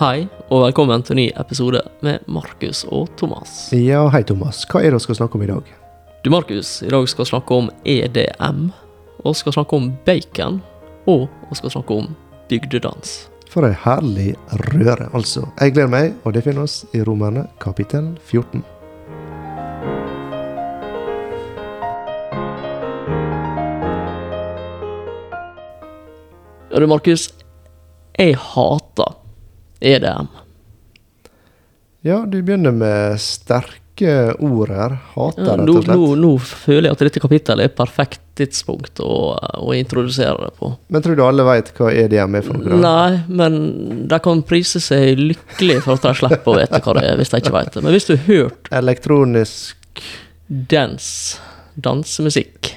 Hei, og velkommen til en ny episode med Markus og Thomas. Ja, hei Thomas. Hva er det vi skal snakke om i dag? Du, Markus, i dag skal vi snakke om EDM. Og skal snakke om bacon. Og vi skal snakke om bygdedans. For ei herlig røre, altså. Jeg gleder meg, og det finner oss i Romerne kapittel 14. Ja, du, Markus. Jeg hater EDM. Ja, du begynner med sterke ord her. Hater, Ja, rett og slett. nå, nå føler jeg at dette kapittelet er perfekt tidspunkt å, å introdusere det på. Men tror du alle veit hva EDM er for noe? Nei, men de kan prise seg lykkelig for at de slipper å vite hva det er, hvis de ikke vet det. Men hvis du har hørt Elektronisk dance, dansemusikk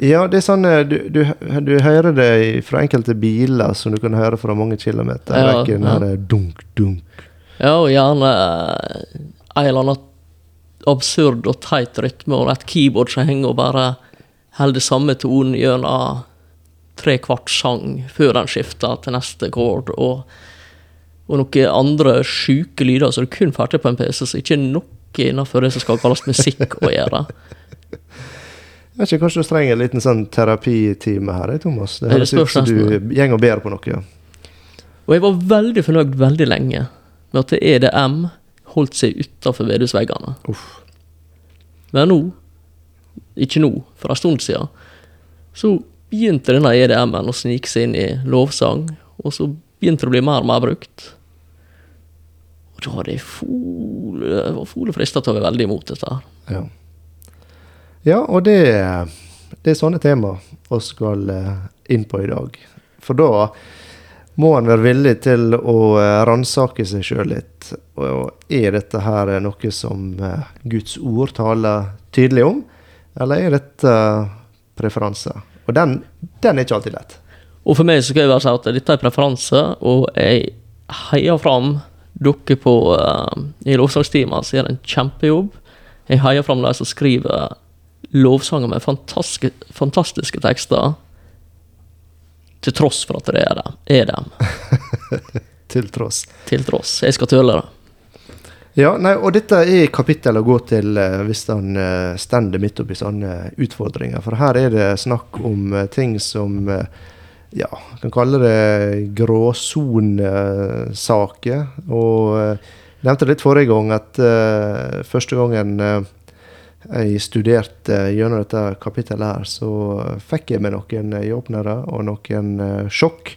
Ja, det er sånn eh, du, du, du hører det fra enkelte biler som du kan høre fra mange kilometer. Ja, er ikke den ja. her eh, dunk, dunk. Ja, og gjerne eh, en eller annen absurd og teit rytme, og et keyboard som henger og bare holder samme tonen gjennom tre kvart sang før den skifter til neste kord, og, og noen andre sjuke lyder som du kun får til på en PC, som ikke er noe innenfor det som skal kalles musikk å gjøre. Jeg vet ikke, Kanskje du trenger en liten sånn terapitime her, eh, Thomas? Det Ja, det høres ut som du går og ber på noe. Og jeg var veldig fornøyd veldig lenge med at EDM holdt seg utafor vedhusveggene. Men nå, ikke nå, for en stund siden, så begynte denne EDM-en å snike seg inn i lovsang, og så begynte det å bli mer og mer brukt. Og da hadde jeg fole, jeg var fole frista til å være veldig imot dette. her. Ja. Ja, og det, det er sånne tema vi skal eh, inn på i dag. For da må en være villig til å eh, ransake seg sjøl litt. Og er dette her noe som eh, Guds ord taler tydelig om, eller er dette preferanser? Og den, den er ikke alltid lett. Og for meg så skal jeg bare si at dette er preferanse, og jeg heier fram dere på uh, i lovsangstimer som gjør en kjempejobb. Jeg heier fram de som skriver lovsanger med fantastiske, fantastiske tekster, til tross for at det er dem. Er dem Til tross. til tross. Jeg skal tøle det. Ja, nei, og dette er kapittel å gå til eh, hvis han uh, stender midt oppi sånne utfordringer. For her er det snakk om eh, ting som eh, ja, kan kalle det gråsonesaker. Og uh, nevnte litt forrige gang at uh, første gangen eh, jeg studerte gjennom dette kapittelet her, så fikk jeg med noen øyeåpnere og noen eh, sjokk.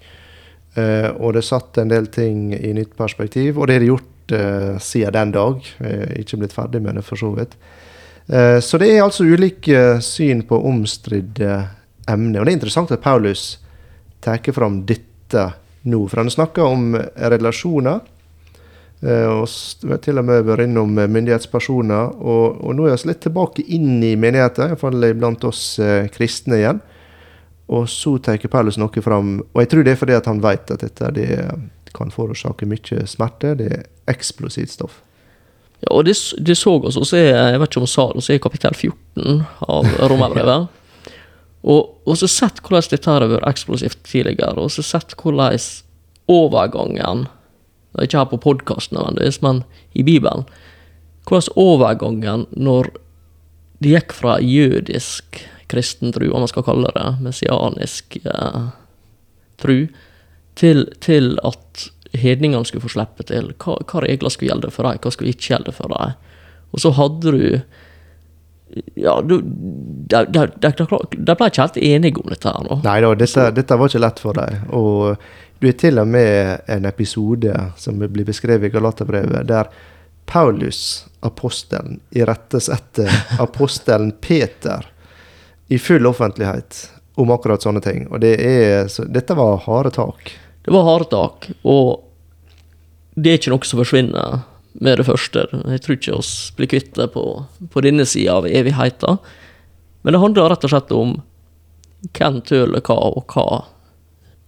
Eh, og det satt en del ting i nytt perspektiv, og det er det gjort eh, siden den dag. Jeg er ikke blitt ferdig med det, for så vidt. Eh, så det er altså ulike syn på omstridte emner. Og det er interessant at Paulus tar fram dette nå, for han snakker om relasjoner. Eh, og til og med vært innom eh, myndighetspersoner. Og, og nå er vi litt tilbake inn i menigheten, iallfall blant oss eh, kristne igjen. Og så tar Paulus noe fram, og jeg tror det er fordi at han vet at dette det kan forårsake mye smerte. Det er eksplosivt stoff. Ja, og det, det så oss, og så er jeg vet ikke om sa det, så er kapittel 14 av Romerbrevet. Og, og så sett hvordan dette har vært eksplosivt tidligere, og så sett hvordan overgangen det er Ikke her på podkasten nødvendigvis, men i Bibelen. Hvordan overgangen når det gikk fra jødisk kristen tru, om man skal kalle det messianisk eh, tru, til, til at hedningene skulle få slippe til. Hva, hva regler skulle gjelde for dem, hva skulle ikke gjelde for dem. Og så hadde du Ja, du De, ble ikke helt enige om dette her nå. Nei da, dette, dette var ikke lett for deg. Og du er til og med en episode som blir beskrevet i Galaterbrevet, der Paulus, apostelen, irettesetter apostelen Peter i full offentlighet om akkurat sånne ting. Og det er, så, dette var harde tak. Det var harde tak, og det er ikke noe som forsvinner med det første. Jeg tror ikke oss blir kvitt det på, på denne sida av evigheta. Men det handler rett og slett om hvem tøler hva, og hva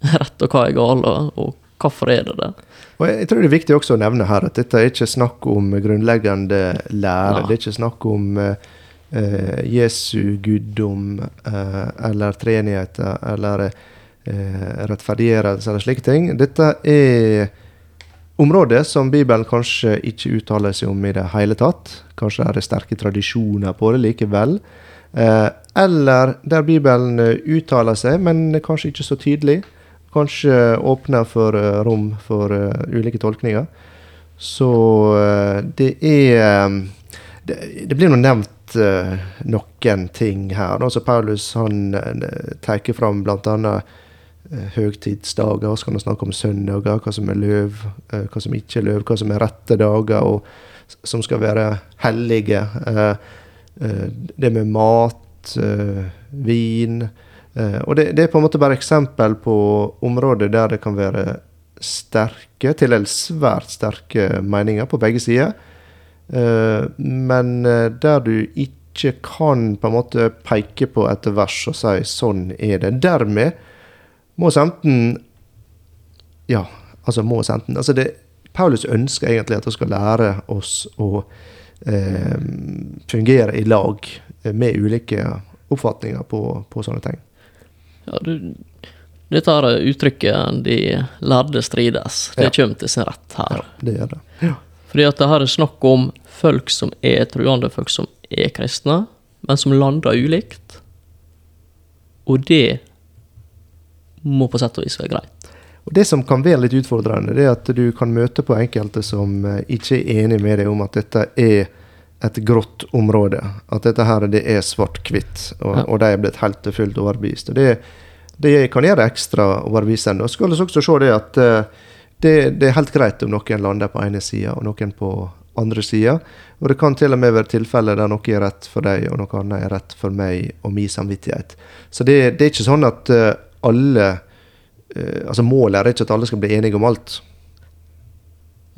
rett og hva er galt, og hvorfor er det det. Og jeg, jeg tror det er viktig også å nevne her at dette er ikke snakk om grunnleggende lære. Ja. Det er ikke snakk om eh, Jesu guddom eh, eller treenigheter eller eh, rettferdiggjørelse eller slike ting. Dette er området som Bibelen kanskje ikke uttaler seg om i det hele tatt. Kanskje er det sterke tradisjoner på det likevel. Eh, eller der Bibelen uttaler seg, men kanskje ikke så tydelig. Kanskje åpner for uh, rom for uh, ulike tolkninger. Så uh, det er det, det, blir nå nevnt noen ting her. Altså Paulus han tar fram bl.a. Høgtidsdager. Så kan han snakke om søndager, hva som er løv, hva som ikke er løv, hva som er rette dager, og som skal være hellige. det med mat, vin og det, det, er på en måte bare eksempel på områder der det kan være sterke, til dels svært sterke meninger på begge sider. Uh, men uh, der du ikke kan på en måte peke på et vers og si 'sånn er det'. Dermed må enten Ja, altså må enten altså det, Paulus ønsker egentlig at vi skal lære oss å fungere i lag med ulike oppfatninger på, på sånne ting. Ja, du, dette uttrykket 'de lærde strides', det ja. kommer til sin rett her. Ja, det gjør det. Ja. Fordi at det her er snakk om folk som er truende, folk som er kristne, men som lander ulikt. Og det må på sett og vis være greit. Og Det som kan være litt utfordrende, det er at du kan møte på enkelte som eh, ikke er enig med deg om at dette er et grått område. At dette her det er svart-hvitt, og, ja. og, de er blitt helt og fullt overbevist. Og det, det, kan gjøre ekstra overbevisende. Og så skal vi også se det at uh, det, det, er helt greit om noen lander på ene sida og noen på andre sida. Og det kan til og med være tilfeller der noe er rett for deg, og noe annet er rett for meg og min samvittighet. Så det, det er ikke sånn at uh, alle uh, Altså målet er ikke at alle skal bli enige om alt.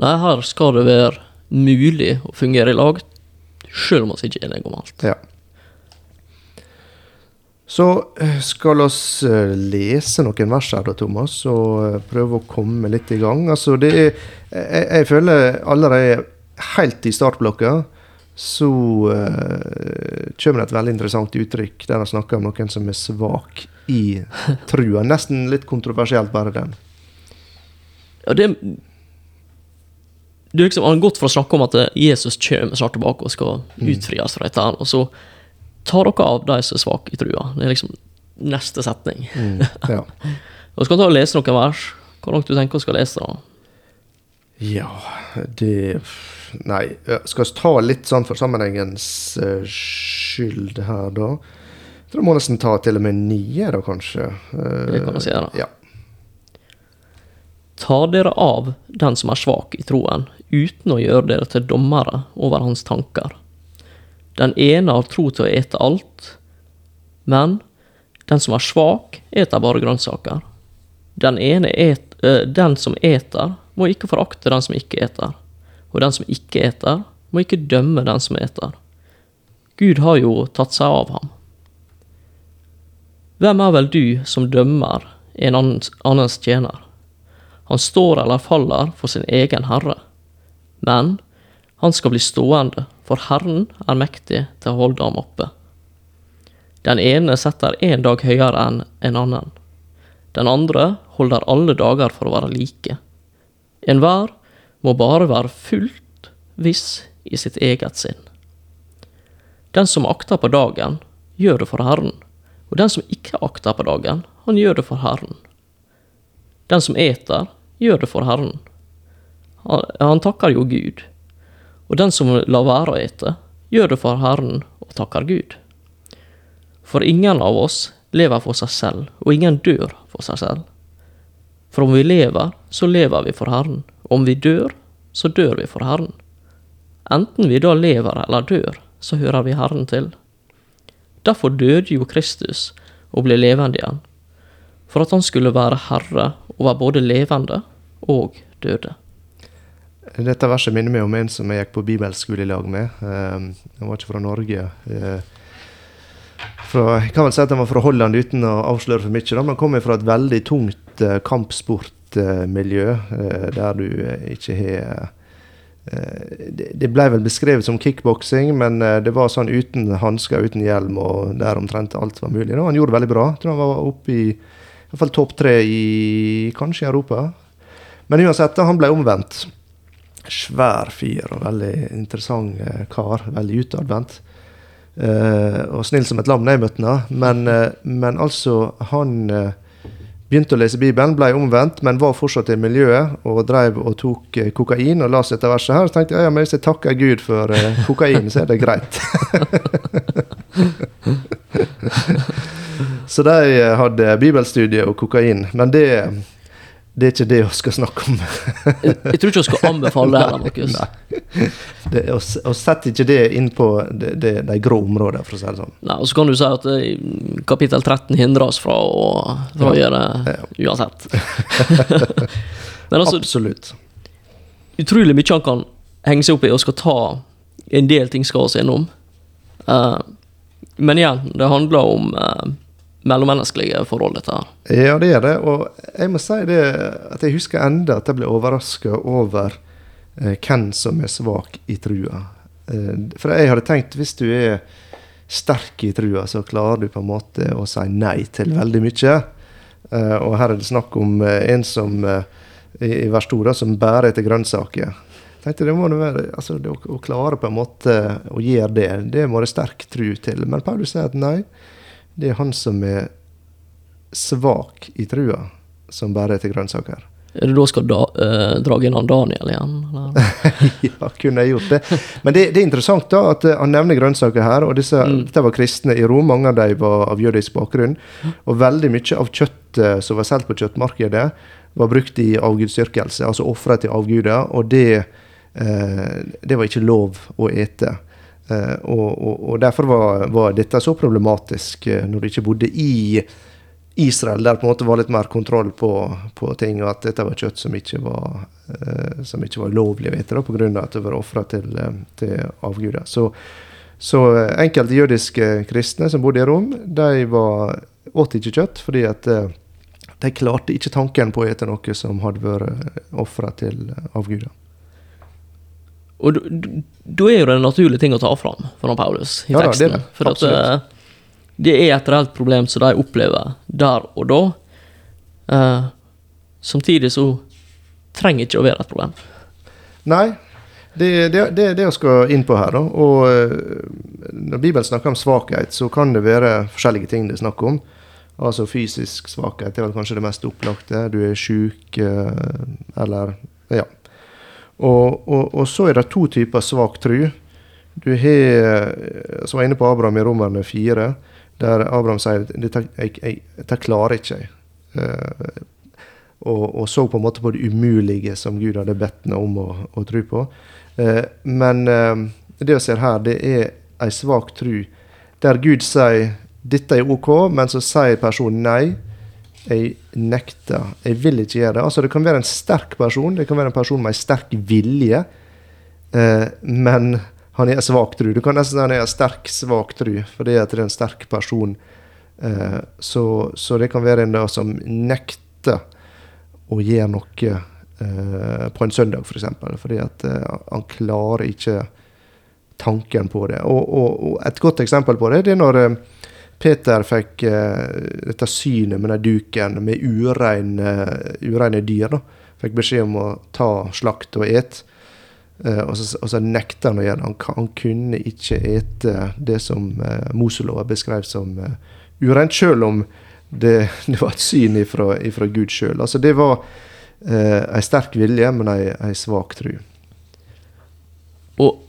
Nei, her skal det være mulig å fungere i lag sjøl om vi ikke er enige om alt. Ja. Så eh, skal vi eh, lese noen vers her, da, Thomas, og eh, prøve å komme litt i gang. Altså, det er Jeg, jeg føler allerede helt i startblokka så uh, kommer det et veldig interessant uttrykk der han snakker om noen som er svak i trua. Nesten litt kontroversielt, bare den. Ja, det du liksom, har gått for å snakke om at Jesus kommer snart tilbake og skal utfrias utfries fra dette, og så tar dere av de som er svake i trua. Det er liksom neste setning. Mm, ja. og så kan du ta og lese noen vers. Hvor langt du tenker du skal lese? da? Ja, det Nei, skal vi ta litt sånn for sammenhengens uh, skyld her, da? Jeg tror jeg må nesten ta til og med nye, da, kanskje. Uh, det kan vi da. Ja. Ta dere av den som er svak i troen, uten å gjøre dere til dommere over hans tanker. Den ene har tro til å ete alt, men den som er svak, eter bare grønnsaker. Den, et, øh, den som eter, må ikke forakte den som ikke eter, og den som ikke eter, må ikke dømme den som eter. Gud har jo tatt seg av ham. Hvem er vel du som dømmer en annens tjener? Han står eller faller for sin egen herre. Men han skal bli stående, for Herren er mektig til å holde ham oppe. Den ene setter en dag høyere enn en annen. Den andre holder alle dager for å være like. Enhver må bare være fullt viss i sitt eget sinn. Den som akter på dagen, gjør det for Herren, og den som ikke akter på dagen, han gjør det for Herren. Den som eter, gjør det for Herren, han, takker jo Gud. Og den som lar være å ete, gjør det for Herren og takker Gud. For ingen av oss lever for seg selv, og ingen dør for seg selv. For om vi lever, så lever vi for Herren, og om vi dør, så dør vi for Herren. Enten vi da lever eller dør, så hører vi Herren til. Derfor døde jo Kristus og ble levende igjen, for at han skulle være herre over både levende og døde. Dette verset minner meg om en som jeg gikk på bibelskole i lag med. Um, han var ikke fra Norge. Uh, fra, jeg kan vel si at han var fra Holland uten å avsløre for mye. Da, men han kom fra et veldig tungt uh, kampsportmiljø, uh, der du ikke har det ble vel beskrevet som kickboksing, men det var sånn uten hansker, uten hjelm, og der omtrent alt var mulig. Han gjorde det veldig bra. Jeg tror han var oppe i, i hvert fall topp tre i kanskje i Europa. Men uansett, han ble omvendt. Svær fyr og veldig interessant eh, kar. Veldig utadvendt. Uh, og snill som et lam da jeg møtte ham. Men, eh, men altså, han uh, begynte å lese Bibelen, ble omvendt, men var fortsatt i miljøet og drev og tok kokain. Og las dette verset her, så tenkte jeg ja, men hvis jeg takker Gud for kokain, så er det greit. så de hadde bibelstudie og kokain. Men det, det er ikke det vi skal snakke om. Jeg, jeg tror ikke vi skal anbefale det Markus. Vi setter ikke det inn på de, de, de grå områdene, for å si det sånn. Nei, og så kan du si at eh, kapittel 13 hindrer oss fra å, fra å gjøre det uansett. Men altså, Absolutt. utrolig mye han kan henge seg opp i og skal ta en del ting skal oss innom. Uh, men igjen, det handler om uh, mellommenneskelige forhold, dette her. Ja, det er det. Og jeg må si det at jeg husker enda at jeg ble overraska over eh, hvem som er svak i trua. Eh, for jeg hadde tenkt hvis du er sterk i trua, så klarer du på en måte å si nei til veldig mye. Eh, og her er det snakk om eh, en som eh, i, vers 2 som bærer etter grønnsaker. Tenkte det må det være, altså det å, å klare på en måte å gjøre det, det må det sterk tru til. Men Paulus sier at nei, det er han som er svak i trua, som bærer etter grønnsaker. Er det da skal da, eh, dra inn han Daniel igjen? Ja, kunne jeg gjort det. Men det, det er interessant da at eh, han nevner grønnsaker her. og disse, Dette var kristne i Rom. Mange av dem var av jødisk bakgrunn. Og veldig mye av kjøttet som var solgt på kjøttmarkedet, var brukt i avgudsdyrkelse, altså ofra til avguder. Og det, eh, det var ikke lov å ete. Eh, og, og, og derfor var, var dette så problematisk eh, når du ikke bodde i Israel, der på en måte var litt mer kontroll på, på ting, og at dette var kjøtt som ikke var, eh, som ikke var lovlig vet du, pga. at det var ofra til, til avguder. Så, så enkelte jødiske kristne som bodde i Rom, de var, åt ikke kjøtt fordi at de klarte ikke tanken på å ete noe som hadde vært ofra til avguder. Og da- er jo det en naturlig ting å ta fram for han Paulus i Ja teksten. det. For at eh, det er et reelt problem som de opplever der og da. Eh, samtidig så trenger ikke å være et problem. Nei, det er det, det, det jeg skal inn på her. Da. Og eh, Når Bibelen snakker om svakhet, så kan det være forskjellige ting det er snakk om. Altså Fysisk svakhet er vel kanskje det mest opplagte. Du er sjuk, eh, eller Ja. Og, og, og så er det to typer svak tru. Du har, eh, som var inne på Abraham i Romerne 4, der Abraham sier jeg, dette klarer ikke jeg. Eh, og, og så på en måte på det umulige som Gud hadde bedt ham om å, å tro på. Eh, men det vi ser her, det er ei svak tru der Gud sier dette er ok, men så sier personen nei. Jeg nekter. Jeg vil ikke gjøre det. Altså Det kan være en sterk person, det kan være en person med en sterk vilje, eh, men han er svak tru. Du kan nesten si han er sterk svak tru, fordi at det er en sterk person. Eh, så, så det kan være en da som nekter å gjøre noe eh, på en søndag, f.eks. For eksempel, fordi at eh, han klarer ikke tanken på det. Og, og, og et godt eksempel på det, det er når eh, Peter fikk uh, dette synet med den duken med ureine, ureine dyr. da. Fikk beskjed om å ta slakt og et. Uh, og, og så nekta han å gjøre det. Han, han kunne ikke ete det som uh, Moselova beskrev som uh, ureint, selv om det, det var et syn ifra, ifra Gud sjøl. Altså, det var uh, ei sterk vilje, men ei, ei svak tru. Og,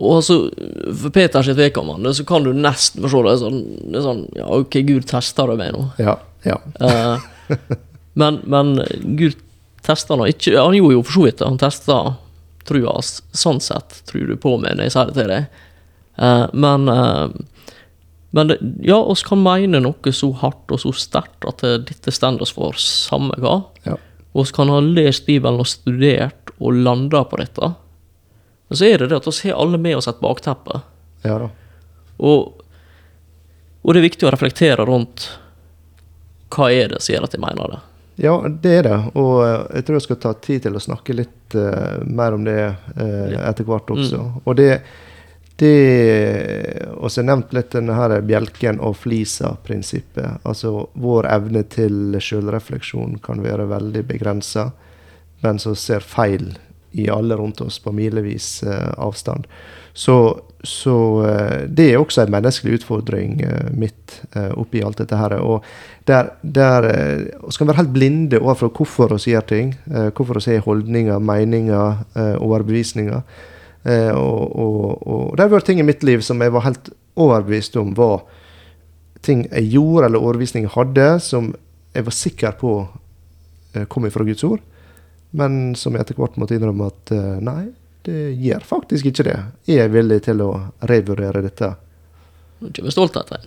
og altså, for Peters vedkommende så kan du nesten forstå det sånn, det er sånn Ja, ok, Gud tester det meg nå. Ja, ja. Eh, men, men Gud tester nå ikke Han gjorde jo for så vidt det. Han testa trua hans. sånn sett, tror du på meg når jeg sier det til deg. Eh, men eh, men det, ja, oss kan mene noe så hardt og så sterkt at dette står oss for samme hva. ja. Vi kan ha lest Bibelen og studert og landa på dette. Men så er det det at vi har alle med oss et bakteppe. ja da. Og, og det er viktig å reflektere rundt hva er det som gjør at jeg mener det. Ja, det er det. Og eh, jeg tror jeg skal ta tid til å snakke litt uh, mer om det uh, etter hvert også. Og det, det Og så nevnt litt denne her bjelken og flisa-prinsippet. Altså vår evne til sjølrefleksjon kan være veldig begrensa. men som ser feil i alle rundt oss på milevis eh, avstand. Så, så eh, det er også en menneskelig utfordring eh, midt oppi alt dette her. Og der, der vi være helt blinde overfor hvorfor vi gjør ting. hvorfor vi har holdninger, meninger, overbevisninger. Og, og, og det har vært ting i mitt liv som jeg var helt overbevist om var ting jeg gjorde, eller overbevisning hadde, som jeg var sikker på kom fra Guds ord, men som etter hvert måtte innrømme at eh, nei, det gjør faktisk ikke det. Jeg er villig til å revurdere dette. Nå kommer stolt inn.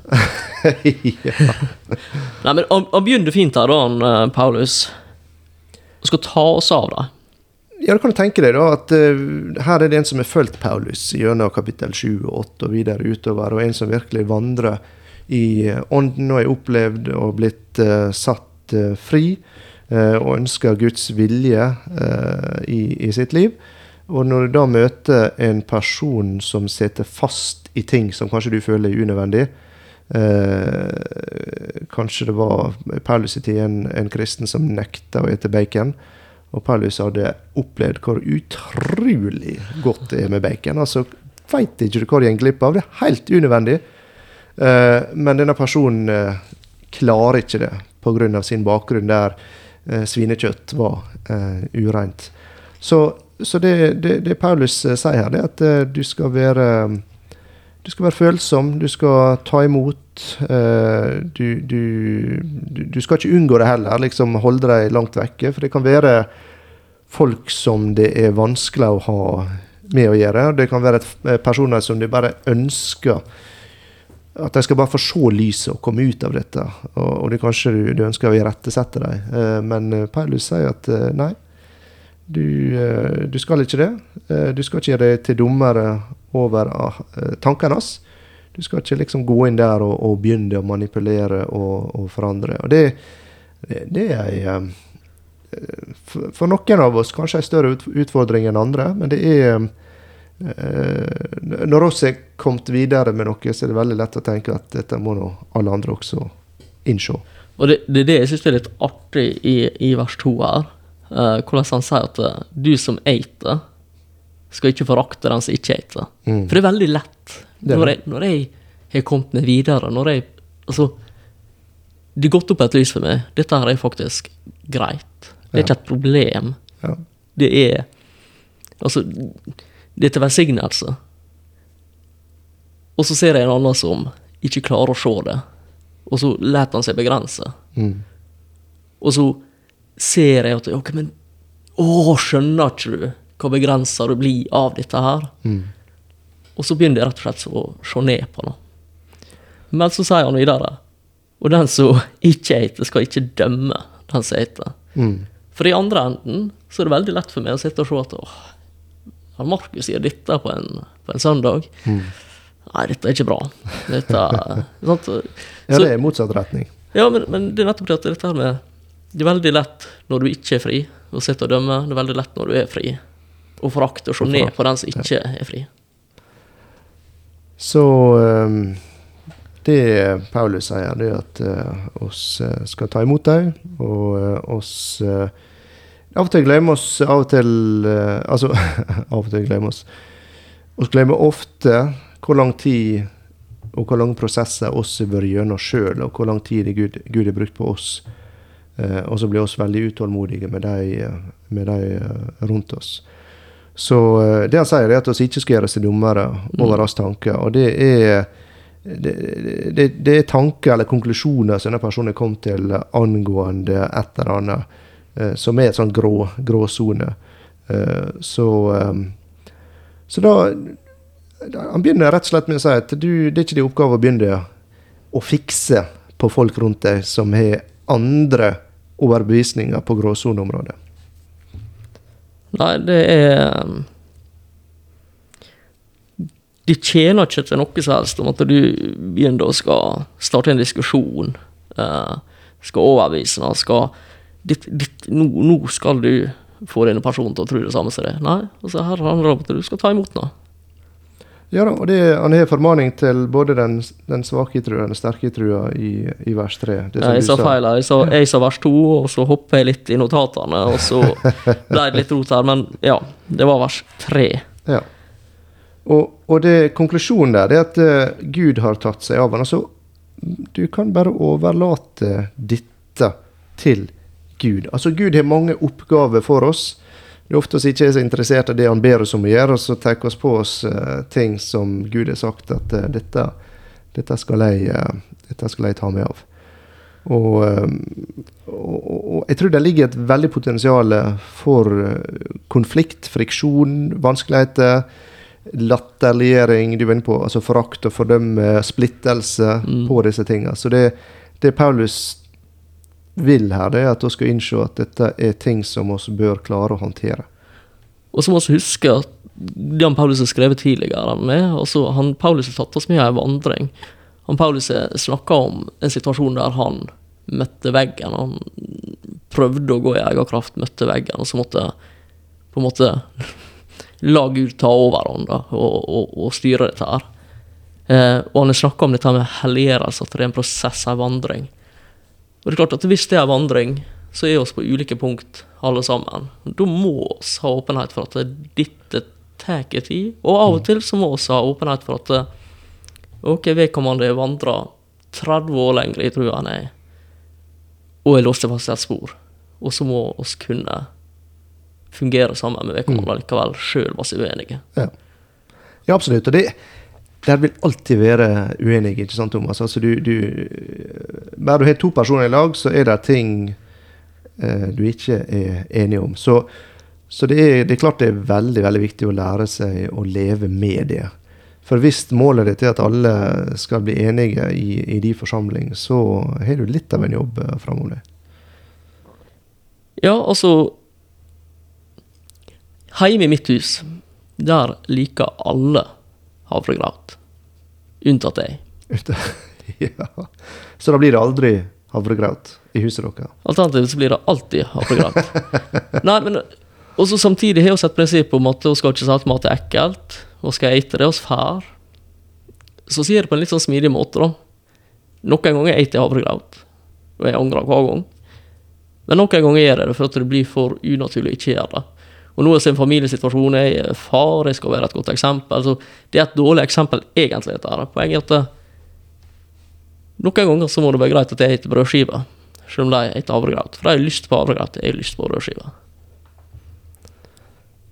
ja. Nei, men han, han begynner fint her, da, han, eh, Paulus. Og skal ta oss av det. Ja, du kan tenke deg da at uh, her er det en som har fulgt Paulus gjennom kapittel 7 og 8 og videre utover, og en som virkelig vandrer i ånden og er opplevd og blitt uh, satt uh, fri, og ønsker Guds vilje eh, i, i sitt liv. Og når du da møter en person som sitter fast i ting som kanskje du føler er unødvendig, eh, kanskje det var Paulus i tiden en, en kristen som nekta å ete bacon, og Paulus hadde opplevd hvor utrolig godt det er med bacon. Altså, Veit ikke du hva du går glipp av? Det er helt unødvendig. Eh, men denne personen eh, klarer ikke det pga. sin bakgrunn der eh, svinekjøtt var eh, ureint. Så, så det, det, det Paulus eh, sier her, det er at eh, du skal være du skal være følsom, du skal ta imot. eh, du, du, du, skal ikke unngå det heller, liksom holde deg langt vekke. For det kan være folk som det er vanskelig å ha med å gjøre. Det kan være eh, personer som du bare ønsker at de skal bare få se lyset og komme ut av dette. Og, og det kanskje du, du ønsker å irettesette dem. Eh, men eh, Paulus sier at eh, nei, du, du skal ikke det. Du skal ikke gjøre deg til dommere over tankene hans. Du skal ikke liksom gå inn der og, og begynne å manipulere og, og forandre. Og det, det, er eh, for, noen av oss kanskje en større utfordring enn andre, men det er Når oss er kommet videre med noe, så er det veldig lett å tenke at dette må nå alle andre også innse. Og det, det er det jeg syns er litt artig i, i vers 2 her. Uh, hvordan han sier at eh, du som eiter, skal ikke forakte den som ikke eiter. Mm. For det er veldig lett. Når jeg, når jeg har kommet meg videre, når jeg Altså, det er gått opp et lys for meg. Dette her er faktisk greit. Det er Ja. ikke et problem. Ja. Det er Altså, det til velsignelse. Og så ser jeg en annen som ikke klarer å se det, og så lar han seg begrense. Mm. Og så ser jeg at Ok, men Å, skjønner ikke du hvor begrensa du blir av dette her? Mm. Og så begynner jeg rett og slett å se ned på det. Men så sier han videre Og den som ikke heter, skal ikke dømme den som heter. Mm. For i andre enden så er det veldig lett for meg å sitte og se at åh, han Markus sier dette på en, på en søndag. Mm. Nei, dette er ikke bra. Dette, sant? Ja, det er motsatt retning. Ja, men, men det er nettopp det at dette her med Det er veldig lett når du ikke er fri, å sitte og dømme. Det er veldig lett når du er fri, å forakte og se ned på den som ikke er fri. Så um, det Paulus sier, det er at uh, oss eh, skal ta imot dem, og uh, oss eh, Av og til glemmer oss av og til eh, Altså, av og til glemmer oss. Vi glemmer ofte hvor lang tid og hvor lange prosesser oss har vært gjennom sjøl, og hvor lang tid Gud, Gud har brukt på oss. Eh, og så blir oss veldig utålmodige med de, med de eh, rundt oss. Så eh, det han sier, er at vi ikke skal gjøre oss til dommere over hans tanker. Og det er, det, det, det er tanker eller konklusjoner som denne personen kom til angående et eller annet, som er en sånn grå, gråsone. Eh, så, eh, så da Han begynner rett og slett med å si at du, det er ikke din oppgave å begynne å fikse på folk rundt deg som har andre overbevisninger på gråsoneområdet. Nei, det er um, Det tjener ikke til noe som helst om at du begynner å skal starte en diskusjon, eh, skal overbevise noen, skal ditt, ditt, nå, nå skal du få denne personen til å tro det samme som deg. Nei, altså her handler det om at du skal ta imot den. Ja da, og det, han har formaning til både den, den svake trua og den sterke trua i, i vers 3. Ja, Jeg sa feil. Jeg sa, jeg sa vers to, og så hopper jeg litt i notatene, og så ble det litt rot her. Men ja, det var vers tre. Ja. Og, og det, konklusjonen der det er at uh, Gud har tatt seg av han. Altså, du kan bare overlate dette til Gud. Altså, Gud har mange oppgaver for oss. Det er ofte oss ikke er så interessert i det han ber oss om å gjøre, og så tar vi på oss uh, ting som Gud har sagt at uh, dette, dette, skal jeg, uh, dette skal jeg ta meg av. Og, og, og jeg tror det ligger et veldig potensial for konflikt, friksjon, vanskeligheter. Latterliggjering, du var inne på, altså forakt og fordømme, splittelse Mm. på disse tingene. Så det, det Paulus vil her, det er at vi skal innse at dette er ting som vi bør klare å håndtere. Og så må vi huske at han Paulus har skrevet tidligere med, altså han, Paulus har tatt oss med i en vandring. Han Paulus snakka om en situasjon der han møtte veggen. Han prøvde å gå i egen kraft, møtte veggen, og så måtte på en måte la Gud ta overhånd da, og, og, og styre dette her. Eh, og han har snakka om dette med helliggjørelse, at det er en prosess, en vandring. Og det er klart at Hvis det er vandring, så er vi på ulike punkt alle sammen. Da må vi ha åpenhet for at dette tar tid. Og av og til så må vi ha åpenhet for at ok, vedkommende vandrer 30 år lenger i trua enn jeg, og er låst fast i et spor. Og så må vi kunne fungere sammen med vedkommende likevel, sjøl var vi uenige. Ja, ja absolutt. Og det, der vil alltid være uenige, ikke sant, Thomas? Altså, du, du, bare du har to personer i lag, så er det ting eh, du ikke er enige om. Så, så det, er, det er klart det er veldig veldig viktig å lære seg å leve med det. For hvis målet ditt er at alle skal bli enige i, i din forsamling, så har du litt av en jobb eh, framover. Ja, altså Hjemme i mitt hus, der liker alle havregrøt. Unntatt deg. ja. Så da blir det aldri havregrøt i huset deres? Alternativt så blir det alltid havregrøt. Nei, men og så samtidig har vi et prinsipp om at vi skal ikke si at mat er ekkelt. Og skal ete det vi fær Så sier jeg det på en litt sånn smidig måte, da. Noen ganger spiser jeg havregrøt, og jeg angrer hver gang. Men noen ganger gjør jeg det for at det blir for unaturlig å ikke gjøre det. Og nå det familiesituasjon, er far, jeg skal være et godt eksempel. Så det er et dårlig eksempel, egentlig, dette her. Poenget er at noen ganger så må det være greit at jeg spiser brødskive, selv om de spiser havregrøt. For de har lyst på havregrøt, jeg har lyst på brødskive.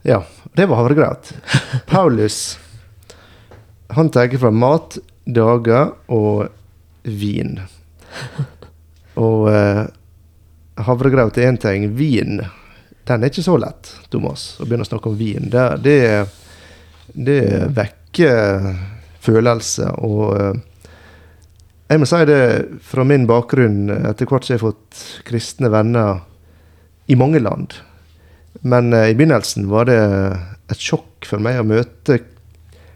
Ja, det var havregrøt. Paulus han tenker fra mat, dager og vin. Og eh, havregrøt er én ting. Vin, den er ikke så lett, Thomas, å begynne å snakke om vin. Det, det, det vekker følelser. Og eh, jeg må si det fra min bakgrunn, etter hvert som jeg har fått kristne venner i mange land. Men eh, i begynnelsen var det et sjokk for meg å møte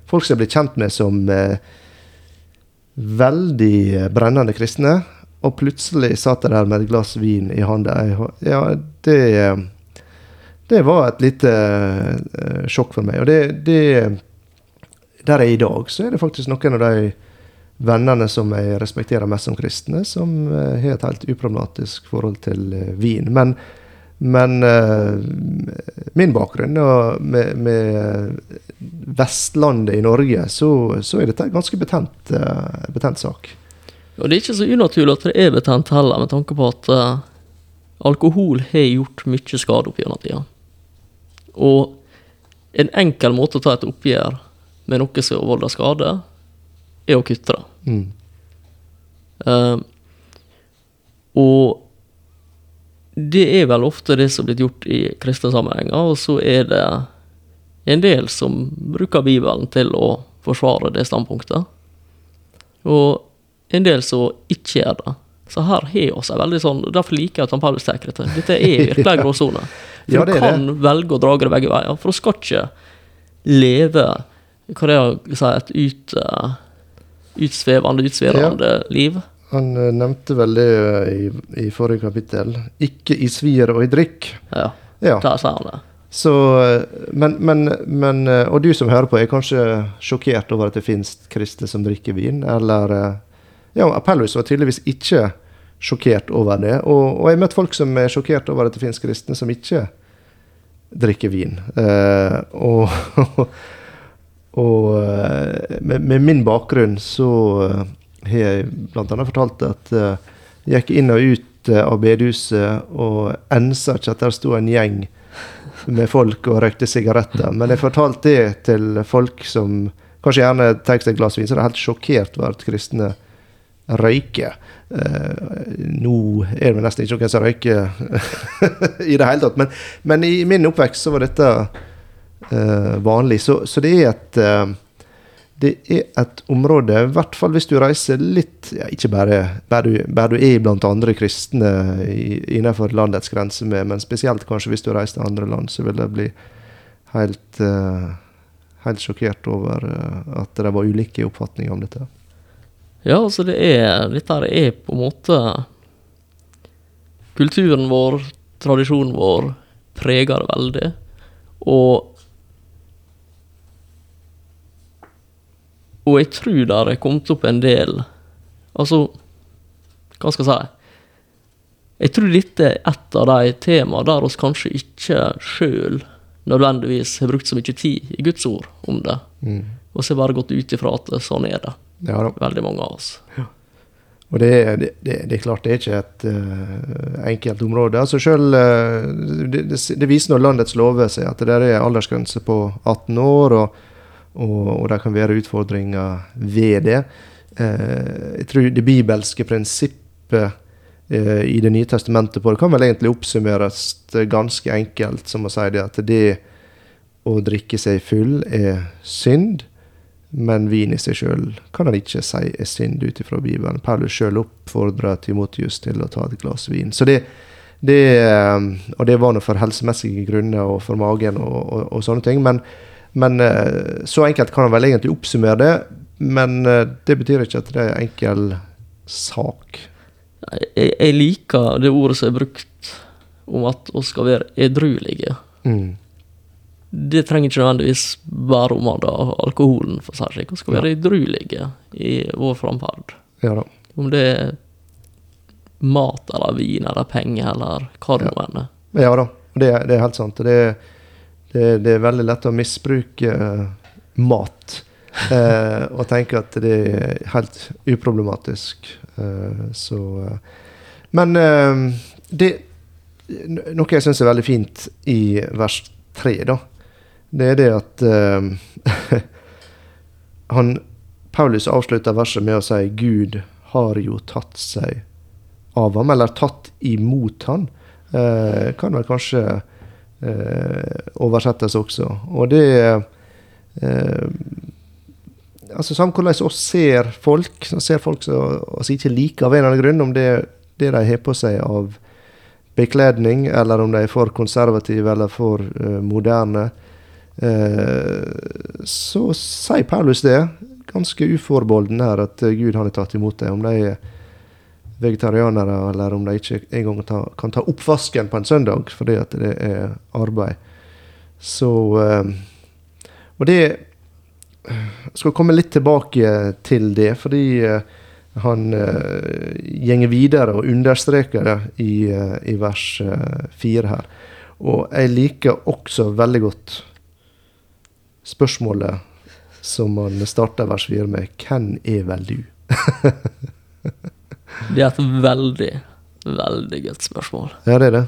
folk som jeg ble kjent med som eh, veldig brennende kristne. Og plutselig satt jeg der med et glass vin i hånda. Ja, det, det var et lite uh, sjokk for meg. Og det, det Der jeg er i dag, så er det faktisk noen av de vennene som jeg respekterer mest som kristne, som uh, har et helt uproblematisk forhold til uh, vin. Men men min bakgrunn og med, med Vestlandet i Norge, så, så er dette en ganske betent, betent sak. Og det er ikke så unaturlig at det er betent heller, med tanke på at alkohol har gjort mye skade opp gjennom tida. Og en enkel måte å ta et oppgjør med noe som volder skade, er å kutte det. Mm. Uh, og det er vel ofte det som er blitt gjort i kristne sammenhenger, og så er det en del som bruker Bibelen til å forsvare det standpunktet. Og en del som ikke gjør det. Så her har oss en veldig sånn Derfor liker jeg at han Paulus tar dette. Er virkelig en gråsone. For Ja, du det er kan velge å dra det begge veier. For du skal ikke leve hva det er å si, et ut, eh, utsvevende, utsvirrende liv. Han eh, nevnte vel det eh, i, i forrige kapittel. Ikke i svir og i drikk. Ja, Ja, der sier han det. Så, men, men, men, Og du som hører på, er kanskje sjokkert over at det finnes kristne som drikker vin? Eller Ja, Apellus var tydeligvis ikke sjokkert over det. Og, og jeg har møtt folk som er sjokkert over at det finnes kristne som ikke drikker vin. Eh, og og eh, med, med, min bakgrunn så har jeg bl.a. fortalt at jeg gikk inn og ut av bedehuset og ensa ikke at der sto en gjeng med folk og røykte sigaretter. Men jeg fortalte det til folk som kanskje gjerne tar seg et glass vin, så er helt sjokkert over at kristne røyker. Uh, nå er det nesten ikke noen som røyker i det hele tatt, men, men, i min oppvekst så var dette uh, vanlig. Så, så, det er et uh, det er et område, i hvert fall hvis du reiser litt ja, Ikke bare, bare, du, bare du er blant andre kristne i, innenfor landets grenser, med, men spesielt kanskje hvis du reiser til andre land, så vil det bli helt, helt sjokkert over at det var ulike oppfatninger om dette. Ja, altså det er Dette er på en måte Kulturen vår, tradisjonen vår, preger det veldig. Og Og jeg tror det har kommet opp en del Altså, hva skal jeg si? Jeg tror dette er et av de temaene der oss kanskje ikke sjøl nødvendigvis har brukt så mye tid i Guds ord om det. Mm. Og så har bare gått ut ifra at sånn er det. Ja, Veldig mange av oss. Ja. Og det, det, det, det, er klart det er ikke et uh, enkelt område. Altså selv, uh, det, det, viser når landets lover sier at det er aldersgrense på 18 år. og og, og det kan være utfordringer ved det. Uh, jeg tror det bibelske prinsippet i Det nye testamentet på det kan vel egentlig oppsummeres ganske enkelt som å si det at det å drikke seg full er synd, men vin i seg sjøl kan han ikke si er synd ut ifra Bibelen. Paulus sjøl oppfordrer Timotius til å ta et glass vin. Så det, det, eh, og det var nå for helsemessige grunner og for magen og, og, og sånne ting. men men eh, så enkelt kan han vel egentlig oppsummere det. Men eh, det betyr ikke at det er en enkel sak. Jeg, jeg, liker det ordet som er brukt om at vi skal være edruelige. Mm. Det trenger ikke nødvendigvis bare omhandle alkoholen, for seg. Vi skal være edruelige i vår framferd. Ja, om det er mat eller vin eller penger eller hva det nå enn er. Ja da, det, det, er helt sant. Det det, det, er veldig lett å misbruke uh, mat. Eh, og tenke at det er helt uproblematisk. Eh, så Men det Noe jeg syns er veldig fint i vers tre, da, det er det at han Paulus avslutter verset med å si Gud har jo tatt seg av ham, eller tatt imot ham. kan vel kanskje uh, oversettes også. Og det eh, altså Samme hvordan vi ser folk, så ser folk som vi ikke liker av en eller annen grunn, om det, det de har på seg av bekledning, eller om de er for konservative eller for uh, moderne, uh, så sier Paulus det, ganske uforbeholden her, at uh, Gud har tatt imot dem. Om de er vegetarianere, eller om de ikke engang kan ta oppvasken på en søndag fordi at det er arbeid. Så eh, Og det jeg skal komme litt tilbake til det, fordi eh, han gjenger videre og understreker det i, i vers fire her. Og jeg liker også veldig godt spørsmålet som man starter vers fire med 'Hvem er vel du?' Det er et veldig, veldig godt spørsmål. Ja, det er det.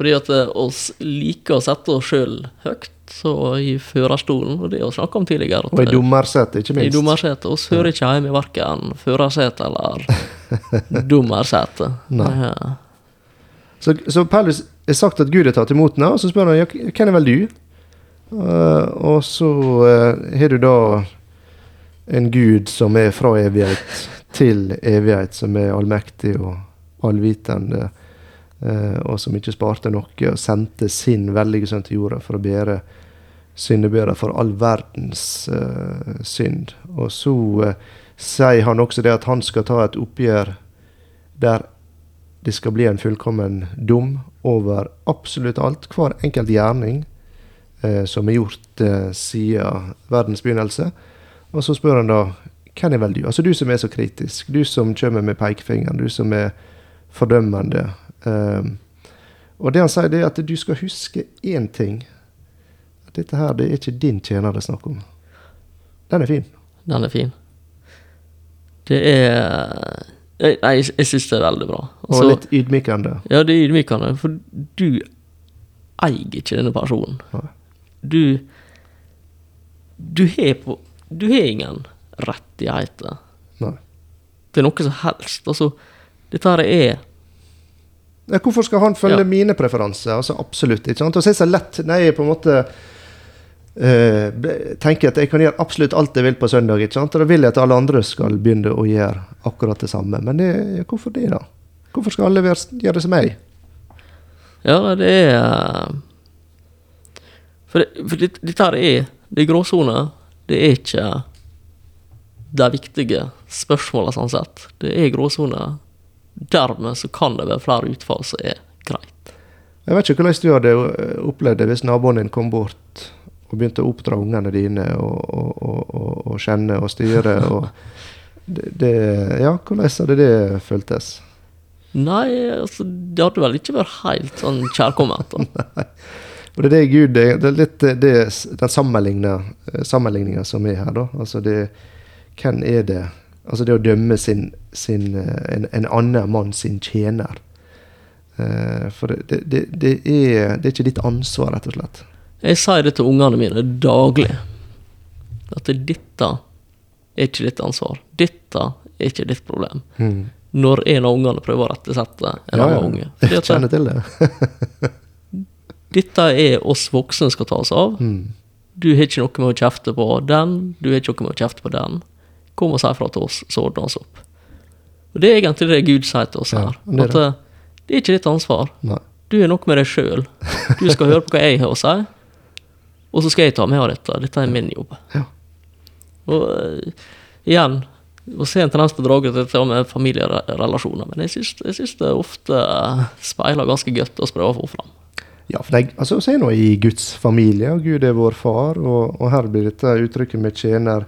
Fordi at eh, oss liker å sette oss sjøl høyt, så i førerstolen, og det har vi snakka om tidligere. og i dommersetet, ikke minst. I dommersetet. oss hører ikke hjemme i verken førersetet eller dommersetet. Ja. Så, så Paulus har sagt at Gud har tatt imot henne, og så spør han hvem er vel du? Uh, og så uh, har du da en gud som er fra evighet til evighet, som er allmektig og allvitende, eh, og som ikke sparte noe, og sendte sin veldige sønn til jorda for å bære syndebyrda for all verdens uh, synd. Og så uh, sier han også det at han skal ta et oppgjør der det skal bli en fullkommen dom over absolutt alt. Hver enkelt gjerning eh, som er gjort eh, siden verdens begynnelse. Og så spør han da hvem er vel du? Altså du som er så kritisk, du som kommer med pekefingeren, du som er fordømmende. Um, og det han sier, det er at du skal huske én ting. At dette her, det er ikke din tjener det er snakk om. Den er fin. Den er fin. Det er Jeg, jeg, jeg syns det er veldig bra. Og Altså, litt ydmykende. ja, det er ydmykende, for du eier ikke denne personen. Nei. Du Du har på Du har ingen rettigheter Nei. til noe som helst. Altså, dette her er hvorfor skal han følge Ja. mine preferanser? Altså Absolutt. ikke sant? Og så er det så lett når jeg på en måte uh, tenker at jeg kan gjøre absolutt alt jeg vil på søndag. ikke sant? Og da vil jeg at alle andre skal begynne å gjøre akkurat det samme. Men det, hvorfor det, da? Hvorfor skal alle gjøre det som meg? Ja, det er For, det, for det, dette her er Det er gråsoner. Det er ikke de viktige spørsmålene, sånn sett. Det er gråsoner. Dermed så kan det være flere utfall som er greit. Jeg vet ikke hvordan du hadde eh, opplevd det hvis naboen din kom bort og begynte å oppdra ungene dine og, og, og, og, kjenne og styre. det, det, Ja, hvordan hadde det føltes? Nei, altså, det hadde vel ikke vært helt sånn kjærkomment. Og det er det Gud Det er litt det, den sammenligna, sammenligninga som er her, da. Altså det Hvem er det Altså det å dømme sin, sin eh, en, en annen mann sin tjener. Eh, For det, det, det, er, det er ikke ditt ansvar, rett og slett. Jeg sier det til ungene mine daglig. At dette er ikke ditt ansvar. Dette er ikke ditt problem. Når en av ungene prøver å rettesette en annen unge. Fordi Jeg kjenner til det. dette er oss voksne skal ta oss av. Mm. Du har ikke noe med å kjefte på den, du har ikke noe med å kjefte på den. Kom og si fra til oss, så ordner vi oss opp. Og Det er egentlig det Gud sier til oss Ja, her. det er at eh, det er ikke ditt ansvar. Nei. Du er noe med deg sjøl. Du skal høre på hva jeg har å si, og så skal jeg ta med av dette. Dette er min jobb. Ja. Og uh, igjen å se en tendens til å dra ut dette med familierelasjoner, men jeg syns, det ofte speiler ganske godt å prøve å få fram. Ja, for det, altså, så er nå i Guds familie, og Gud er vår far, og, og her blir dette uttrykket med tjener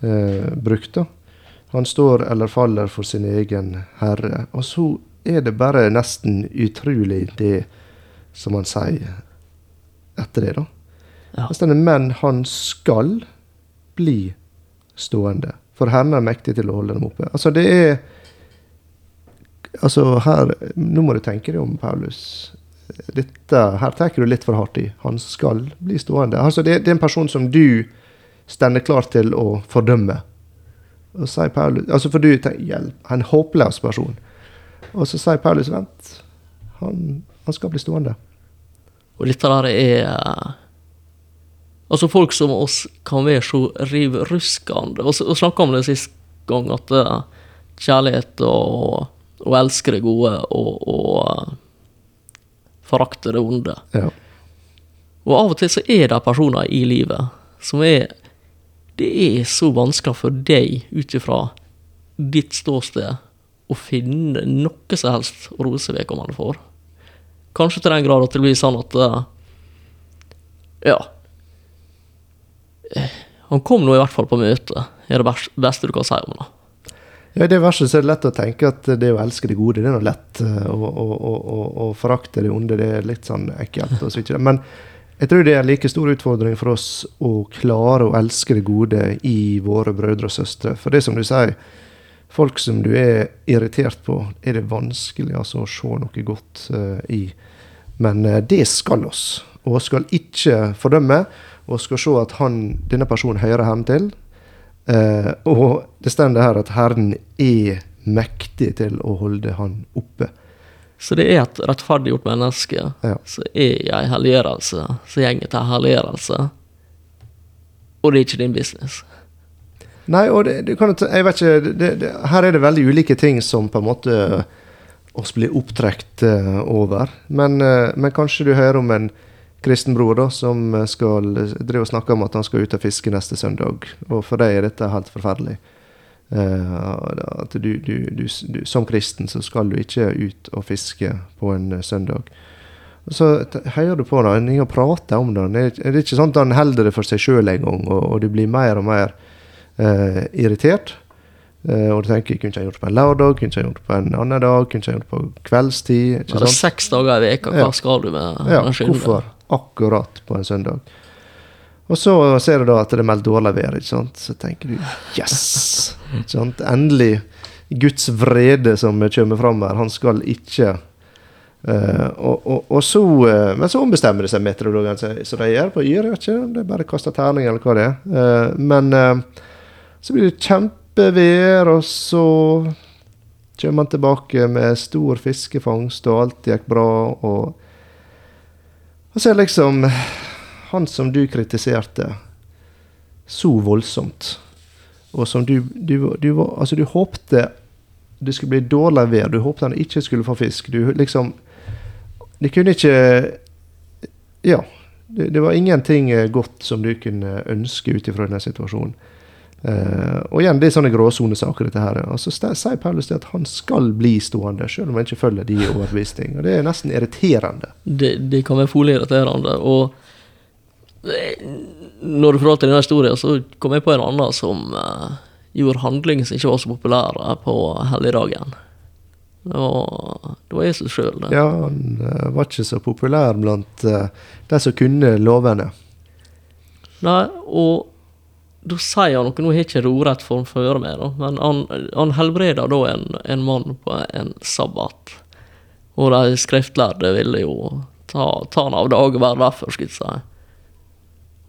eh, brukt. da. Han står eller faller for sin egen herre. Og så er det bare nesten utrolig det som han sier etter det, da. Ja. Denne, Men han skal bli stående, for Herren er mektig til å holde dem oppe. Altså, det er Altså, her Nå må du tenke deg om, Paulus dette, her tar du litt for hardt i. Han skal bli stående. Altså, det, det er en person som du stender klar til å fordømme. Og sier Paulus, altså For du tenker en håpløs person. Og så sier Paulus vent, han, han skal bli stående. Og dette der er eh, Altså, folk som oss kan være så rivruskende. Og, og snakka om det sist gang, at eh, kjærlighet og, og elske det gode og, og forakte det onde. Ja. Og av og til så er det personer i livet som er Det er så vanskelig for deg ut ifra ditt ståsted å finne noe som helst å rose vedkommende for. Kanskje til den grad at det blir sånn at eh, Ja. Han kom nå i hvert fall på møte, er det beste du kan si om det. Ja, I det verset så er det lett å tenke at det å elske det gode, det er noe lett. eh, og forakte det onde, det er litt sånn ekkelt. og så videre. Men jeg tror det er en like stor utfordring for oss å klare å elske det gode i våre brødre og søstre. For det som du sier, folk som du er irritert på, er det vanskelig altså, å se noe godt uh, i. Men uh, det skal oss. Og skal ikke fordømme, og skal se at han, denne personen hører hjem til. Eh, og det står her at Herren er mektig til å holde han oppe. Så det er et rettferdiggjort menneske Ja. som er i ei helliggjørelse, som går til helliggjørelse. Og det er ikke din business. Nei, og det, det kan, jeg vet ikke, det, det, her er det veldig ulike ting som på en måte oss blir opptrekt eh, over. Men, eh, men kanskje du hører om en kristen bror da, som eh, skal drive og snakke om at han skal ut og fiske neste søndag. Og for deg er dette helt forferdelig. Uh, at du, du, du, du, som kristen så skal du ikke ut og fiske på en eh, søndag. Så hører du på det, en ingen prater om det. Det er, det er ikke sånn at han holder det for seg sjøl engang, og, og du blir mer og mer uh, irritert. Uh, og du tenker kunne ikke jeg gjort det på en lørdag, kunne ikke jeg gjort det på en annen dag, kunne ikke jeg gjort det på kveldstid. Er ikke det sant? seks dager i veka, hva Ja. skal du med Ja, den skyldne? hvorfor akkurat på en søndag? Og så ser du da at det er meldt dårlig vær, ikke sant? så tenker du yes! Ikke sant? Endelig Guds vrede som kommer fram her. Han skal ikke Uh, og, og, og så, uh, Men så ombestemmer det seg meteorologene så de gjør på Yr. ikke, er bare kaster terning, eller hva det er. Uh, men så blir det kjempevær, og så kommer han tilbake med stor fiskefangst, og alt gikk bra. og og så er liksom Han som du kritiserte så voldsomt, og som du Du, du, altså du håpte det skulle bli dårlig vær, du håpte han ikke skulle få fisk. Du liksom Det kunne ikke Ja. Det, det var ingenting godt som du kunne ønske ut ifra denne situasjonen. Eh, og igjen, det er sånne gråsonesaker, dette her. Og så sier Paulus at han skal bli stående, selv om han ikke følger de overbevisning. Og det er nesten irriterende. Det, det kan være fole irriterende. Og eh, når du fortalte denne historien, så kom jeg på en annen som uh, gjorde handlinger som ikke var så populære på helligdagen. Det var, det var Jesus sjøl, det. Ja, han uh, var ikke så populær blant de som kunne lovene. Nei, og da sier han noe, nå har ikke det ordrett for å høre med, da, men han, han helbreder da en, en mann på en sabbat. Og de skriftlærde ville jo ta, ta han av dag og være derfor, skulle jeg si.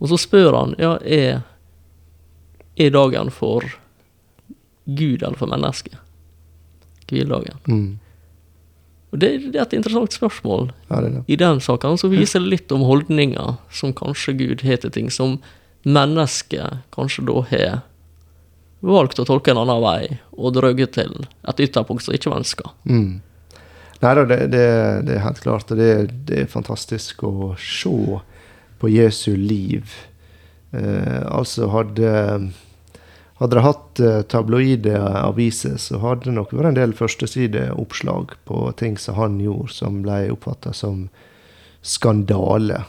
Og så spør han, ja, er, er dagen for Gud eller for mennesket? Hviledagen. Mm. Og det, det er et interessant spørsmål. Ja, det det. I den saken så viser det litt om holdninger som kanskje Gud har til ting, som mennesket kanskje da har valgt å tolke en annen vei, og drøye til et ytterpunkt som ikke var ønska. Mm. Nei da, det, det, det er helt klart. og Det, det er fantastisk å se på Jesu liv. Eh, altså hadde hadde de hatt eh, tabloide aviser, så hadde det nok vært en del førstesideoppslag på ting som han gjorde, som ble oppfatta som skandale.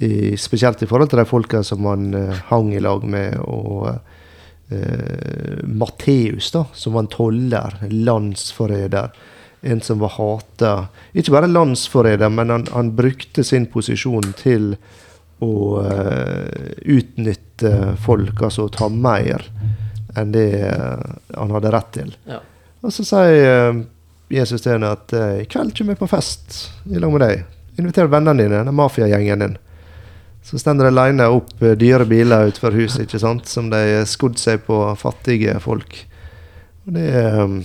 I, spesielt i forhold til de folka som han eh, hang i lag med, og uh, Matteus, da, som var en toller, landsforræder. En som var hata. Ikke bare landsforræder, men han, han brukte sin posisjon til å uh, utnytte folk, altså ta mer enn det uh, han hadde rett til. Ja. Og så sier uh, Jesus til henne at i kveld kommer jeg på fest i lag med deg. Inviter vennene dine, den mafiagjengen din. Så stender de alene opp eh, dyre biler utenfor huset, ikke sant, som de har skodd seg på fattige folk. Og det eh,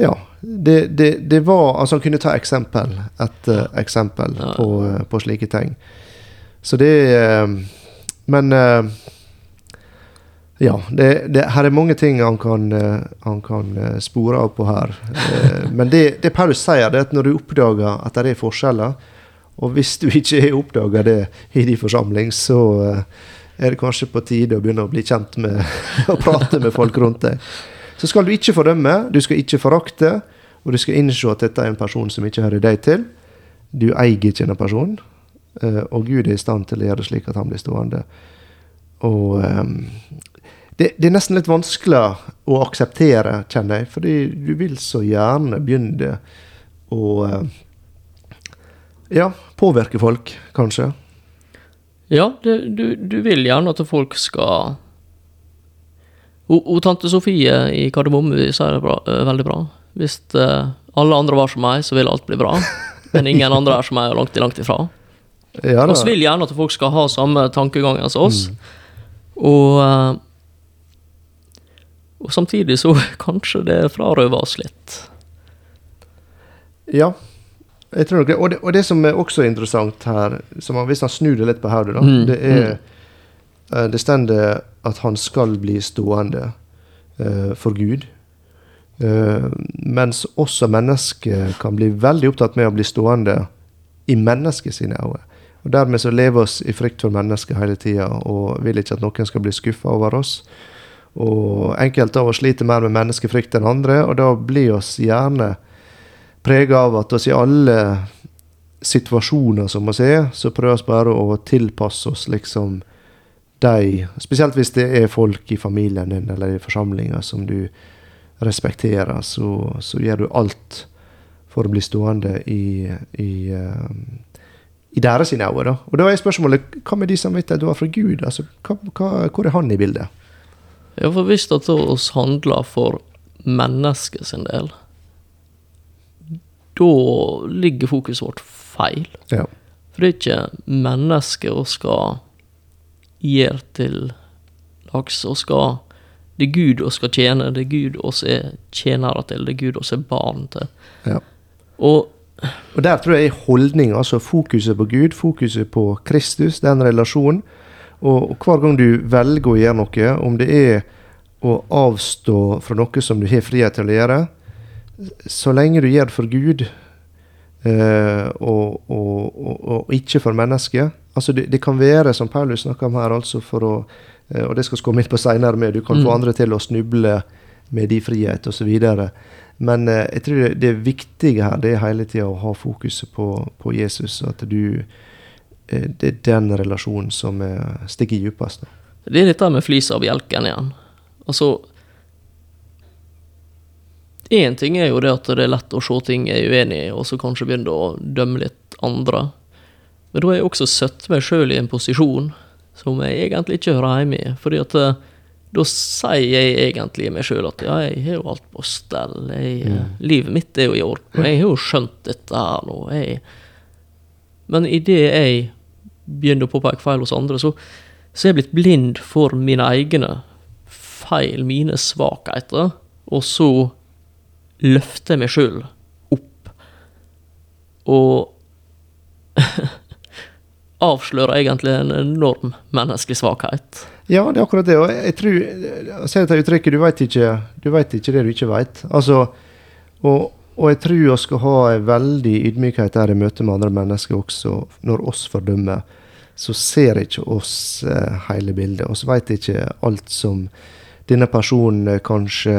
Ja. Det, det, det var Altså, han kunne ta eksempel etter eksempel Ja. på, eh, på slike ting. Så det eh, Men eh, ja, det, det, her er mange ting han kan, han kan spore av på her. Men det, det Paulus sier, det er at når du oppdager at det er forskjeller, og hvis du ikke har oppdaga det i din forsamling, så eh, er det kanskje på tide å begynne å bli kjent med og prate med folk rundt deg. Så skal du ikke fordømme, du skal ikke forakte, og du skal innse at dette er en person som ikke hører deg til. Du eier ikke en person, eh, og Gud er i stand til å gjøre det slik at han blir stående. Og ehm, det, det er nesten litt vanskelig å akseptere, kjenner jeg, fordi du vil så gjerne begynne å eh, ja, påvirke folk, kanskje. Ja, det, du, du vil gjerne at folk skal og, og tante Sofie i Kardemomme sier det bra, veldig bra. Hvis alle andre var som meg, så vil alt bli bra. Men ingen andre er som meg, og langt, langt ifra. Ja. Vi vil gjerne at folk skal ha samme tankegangen som oss. Og, eh, og samtidig så kanskje det frarøver oss litt. Ja, jeg tror det. Og, det. og det som er også interessant her, som han, hvis han snur det litt på hodet, da, Mm, det er eh, Det stender at han skal bli stående uh, for Gud. Uh, mens også mennesket kan bli veldig opptatt med å bli stående i mennesket sine øyne. Og Dermed så lever oss i frykt for mennesket hele tida og vil ikke at noen skal bli skuffa over oss. Og enkelte av oss sliter mer med menneskefrykt enn andre, og da blir oss gjerne prega av at oss i alle situasjoner som vi er, så prøver vi bare å tilpasse oss liksom de Spesielt hvis det er folk i familien din eller i forsamlinga som du respekterer, så, så, gjør du alt for å bli stående i, i, uh, i deres øyne. Da. Og da er spørsmålet hva med de at du har fra Gud? Altså, hva, hva, hvor er han i bildet? Ja, for hvis det handler for mennesket sin del, da ligger fokuset vårt feil. Ja. For det er ikke mennesket vi skal gjøre til laks. Skal Det er Gud vi skal tjene, det er Gud vi er tjenere til, det er Gud vi er barn til. Ja. Og, og der tror jeg holdning, altså fokuset på Gud, fokuset på Kristus, den relasjonen. Og, og hver gang du velger å gjøre noe, om det er å avstå fra noe som du har frihet til å gjøre, så lenge du gjør det for Gud, eh, og, og, og, og, ikke for mennesket. Altså det, det, kan være, som Paulus snakker om her, altså for å, eh, og det skal vi komme inn på seinere, med du kan mm. få andre til å snuble med de frihet osv. Men eh, jeg tror det, det, viktige her det er hele tida å ha fokuset på, på Jesus. At du Det er den relasjonen som stikker dypest. Det er dette med flisa og bjelken igjen. Altså Én ting er jo det at det er lett å se ting jeg er uenig i, og så kanskje begynne å dømme litt andre. Men da har jeg også satt meg sjøl i en posisjon som jeg egentlig ikke hører hjemme i. fordi at eh, da sier jeg egentlig meg sjøl at ja, jeg har jo alt på stell. Jeg, mm. Livet mitt er jo i orden. Jeg har jo skjønt dette her nå. Jeg. Men idet jeg begynner å påpeke feil hos andre, så, så er jeg blitt blind for mine egne feil, mine svakheter. Og så løfter meg sjøl opp. Og avsløre egentlig en enorm menneskelig svakhet. Ja, det er akkurat det. Og jeg tror Jeg ser dette uttrykket du vet ikke, ikke det du ikke vet. Altså, og, og, jeg tror vi skal ha en veldig ydmykhet der i møte med andre mennesker også. Når oss fordømmer, så ser ikke oss eh, hele bildet. Vi vet ikke alt som denne personen kanskje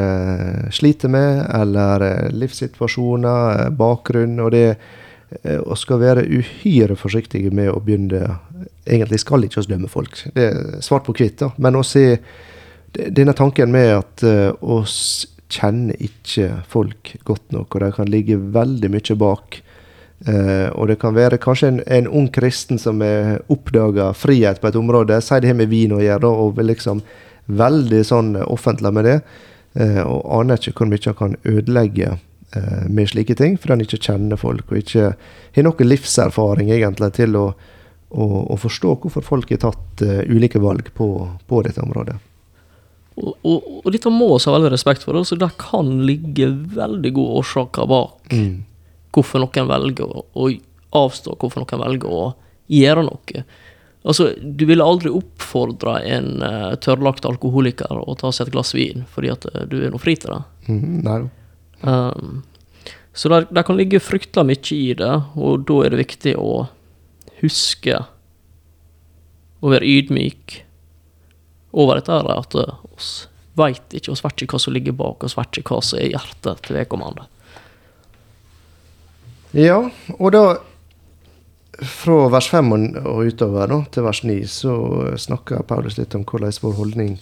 sliter med, eller eh, livssituasjoner, eh, bakgrunn. Og det og eh, skal være uhyre forsiktige med å begynne Egentlig skal ikke oss dømme folk. Det er svart på hvitt. Men å se denne tanken med at oss kjenner ikke folk godt nok, og de kan ligge veldig mye bak. Uh, og det kan være kanskje en, en ung kristen som har oppdaga frihet på et område. Si det har med vin å gjøre, og liksom veldig sånn offentlig med det. Eh, og aner ikke hvor mye han kan ødelegge eh, med slike ting, fordi han ikke kjenner folk og ikke har noe livserfaring egentlig til å, å, å forstå hvorfor folk har tatt ulike valg på, på, dette området. Og, og, og dette må vi ha veldig respekt for. Altså, det kan ligge veldig gode årsaker bak mm. hvorfor noen velger å, å avstå, hvorfor noen velger å gjøre noe. Altså, du ville aldri oppfordra en uh, tørrlagt alkoholiker å ta seg et glass vin fordi at uh, du er noe fri til det. Mm, nei. Um, så der, der, kan ligge fryktelig mye i det, og da er det viktig å huske å være ydmyk over dette her, at uh, oss veit ikke, oss vet ikke hva som ligger bak, oss vet ikke hva som er hjertet til vedkommende. Ja, og da fra vers 5 og utover da, til vers 9 så snakker Paulus litt om hvordan vår holdning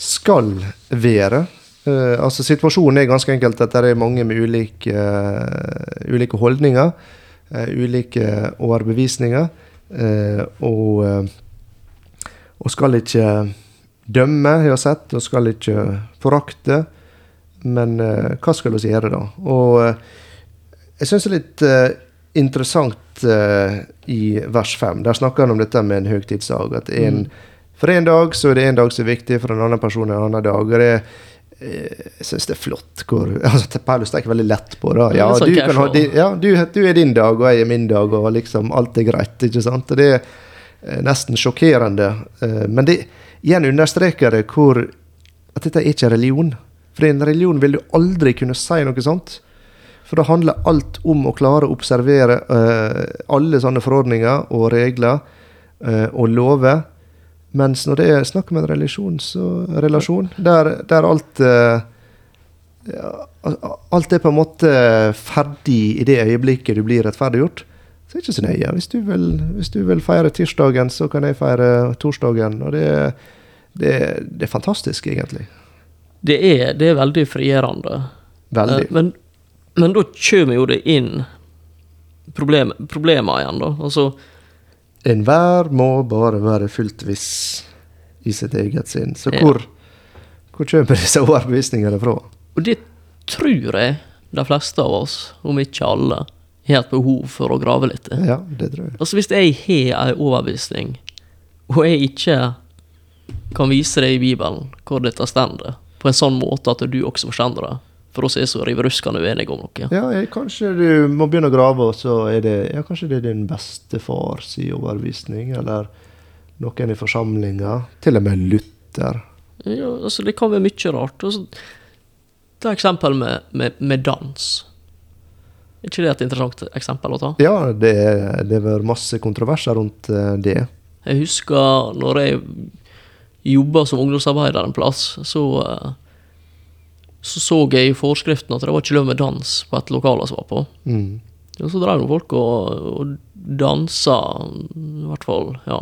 skal være. Uh, altså Situasjonen er ganske enkelt at det er mange med ulike, uh, ulike holdninger. Uh, ulike overbevisninger. og, og skal ikke dømme, jeg har sett, og skal ikke forakte. Men hva skal vi gjøre, da? Og jeg syns det er litt interessant uh, i vers 5. Der snakker han om dette med en høytidsdag. At en, mm. For en dag så er det en dag som er viktig, for en annen person er en annen dag. og det er jeg syns det er flott hvor altså, Paulus tenker veldig lett på det. Ja, du, ha, ja du, du, er din dag, og jeg er min dag, og liksom alt er greit. ikke sant? Og Det er eh, nesten sjokkerende. Men det igjen understreker det hvor at dette er ikke religion. For i en religion vil du aldri kunne si noe sånt. For det handler alt om å klare å observere uh, alle sånne forordninger og regler uh, og lover. Mens når det er snakk om en relasjon, der, der alt uh, ja, Alt er på en måte ferdig i det øyeblikket du blir rettferdiggjort. så er det ikke så nøye. Hvis du, vil, hvis du vil feire tirsdagen, så kan jeg feire torsdagen. Og det, det, det er fantastisk, egentlig. Det er, det er veldig frigjørende. Veldig. Men, men da kommer jo det inn problem, problemer igjen, da. Altså, Enhver må bare være fullt viss i sitt eget sinn. Så Ja. hvor, hvor kommer disse overbevisningene fra? og det tror jeg de fleste av oss, om ikke alle, har et behov for å grave litt i. Ja, det tror jeg. Altså Hvis jeg har en overbevisning, og jeg ikke kan vise det i Bibelen hvor dette stender, på en sånn måte at du også forstår det, for oss er så rivruskende uenige om noe Ja, ja kanskje du må begynne å grave, og så er det ja, kanskje det er din bestefar sin overbevisning, eller noen i forsamlinga. Til og med Luther. Ja, altså Det kan være mye rart. Altså, ta eksempel med, med, med dans. Er ikke det et interessant eksempel å ta? Ja, det, det har vært masse kontroverser rundt eh, det. Jeg husker når jeg jobba som ungdomsarbeider en plass, så eh, så så jeg i forskriften at det var ikke lov med dans på et lokale som var på. Mm. Og så drev nå folk og, og dansa, i hvert fall. ja.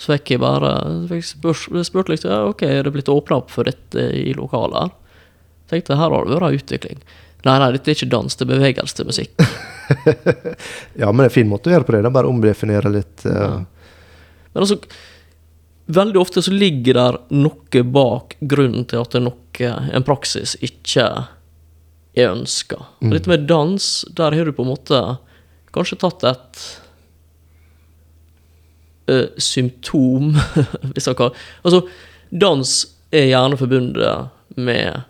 Så fikk jeg bare fikk spurt, spurt litt ja, ok, er det blitt åpna opp for dette i lokalet. her? Tenkte her har det vært utvikling. Nei, nei, dette er ikke dans, det er bevegelse til musikk. Ja, men det er en fin måte å gjøre på det. det er Bare omdefinere litt. eh, Men altså, veldig ofte så ligger der noe bak grunnen til at noe, en praksis ikke er ønska. Mm. Dette med dans, der har du på en måte kanskje tatt et ø, symptom, hvis jeg kan Altså, dans er gjerne forbundet med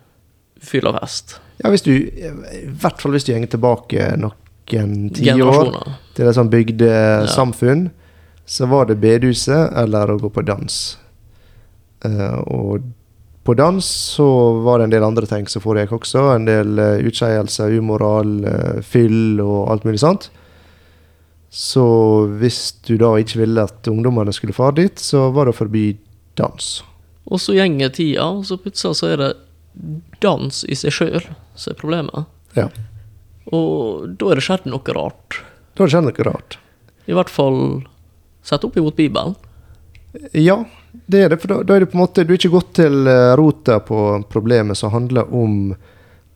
fyll av hest. Ja, hvis du, I hvert fall hvis du går tilbake noen tiår til et sånt bygdesamfunn, så var det bedehuset eller å gå på dans. Uh, og på dans så var det en del andre ting som foregikk også. En del uh, utskeielser, umoral, uh, fyll og alt mulig sånt. Så hvis du da ikke ville at ungdommene skulle fare dit, så var det å forby dans. Og så gjenger tida, og så plutselig så er det dans i seg sjøl som er problemet. Ja. Og da er det skjedd noe rart. Da har det skjedd noe rart. I hvert fall sett opp imot Bibelen. Ja, det er det. For da, da er det på en måte Du er ikke gått til eh, rota på problemet som handler om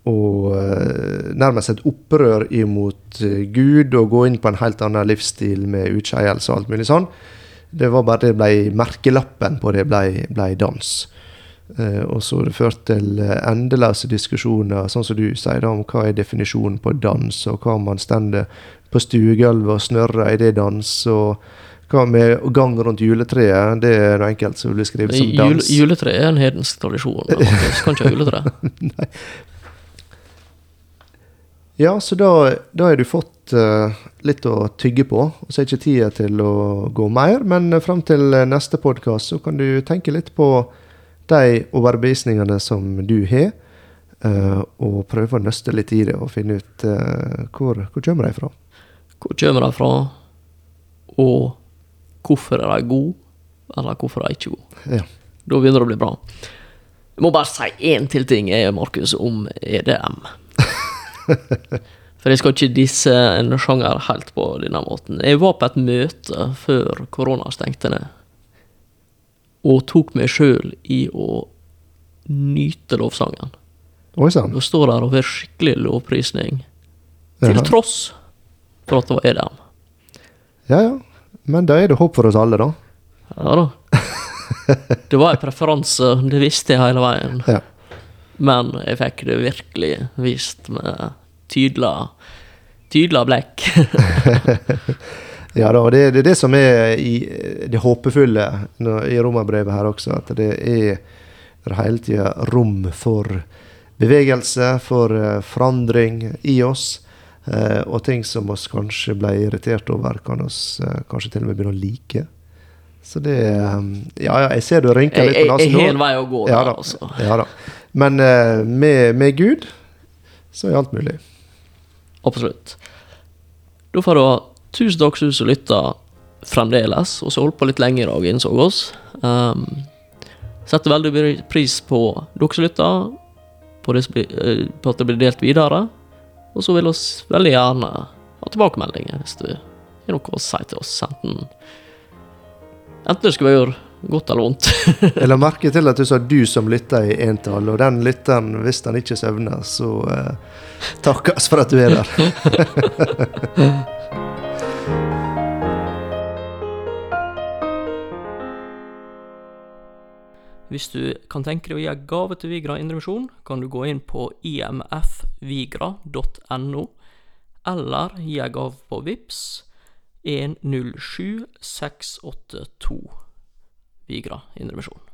å eh, nærmest et opprør imot eh, Gud og gå inn på en helt annen livsstil med utskeielse og alt mulig sånn. Det var bare det ble merkelappen på det ble, ble dans. Og så har det ført til endeløse diskusjoner, sånn som du sier, da, om hva er definisjonen på dans, og hva man stender på stuegulvet og snørrer, er det dans? og hva med gang rundt juletreet? Det er noe enkelt som blir skrevet som Jul, dans. juletre er en hedensk tradisjon. ok, kan ikke ha juletre. Ja, så da, da har du fått uh, litt å tygge på. Og så er ikke tida til å gå mer, men fram til neste podkast så kan du tenke litt på de overbevisningene som du har, eh, og prøve å nøste litt i det og finne ut uh, hvor, hvor kommer de fra. Hvor kommer de fra, og hvorfor er de gode, eller hvorfor er de ikke gode. Ja. Da begynner det å bli bra. Jeg må bare si én til ting, jeg, Markus, om EDM. For jeg skal ikke disse en sjanger helt på denne måten. Jeg var på et møte før korona stengte ned, og tok meg sjøl i å nyte lovsangen. Oi sann. Du står der og får skikkelig lovprisning, til tross for at det var EDM. Ja ja. Men da er det håp for oss alle, da. Ja da. Det var en preferanse, det visste jeg hele veien. Ja. Men jeg fikk det virkelig vist med tydelig, tydelig blekk. Ja da, og det, det er det som er i, det håpefulle i romerbrevet her også, at det er, det er hele tida rom for bevegelse, for eh, forandring i oss. Eh, og ting som oss kanskje ble irritert over, kan oss eh, kanskje til og med begynne å like. Så det eh, Ja, ja, jeg ser du rynker litt litt jeg, nå. jeg nesen har en vei å gå Ja da. altså. Ja da. Men med, med Gud så er alt mulig. Absolutt. Da får du ha tusen takk for du lytta fremdeles, og så holdt på litt lenge i dag, innså oss. Um, setter veldig pris på dere som lytter, på, som på at det blir delt videre. Og så vil oss veldig gjerne ha tilbakemeldinger hvis du har noe å si til oss, enten Enten det skulle gjøre godt eller vondt. Jeg la merke til at du sa 'du som lytter' i entall, og den lytteren, hvis den ikke søvner, så eh, takkes for at du er der. Hvis du kan tenke deg å gi gave til Vigra Indremisjon, kan du gå inn på imfvigra.no, eller gi gave på VIPS 107682 Vigra Indremisjon.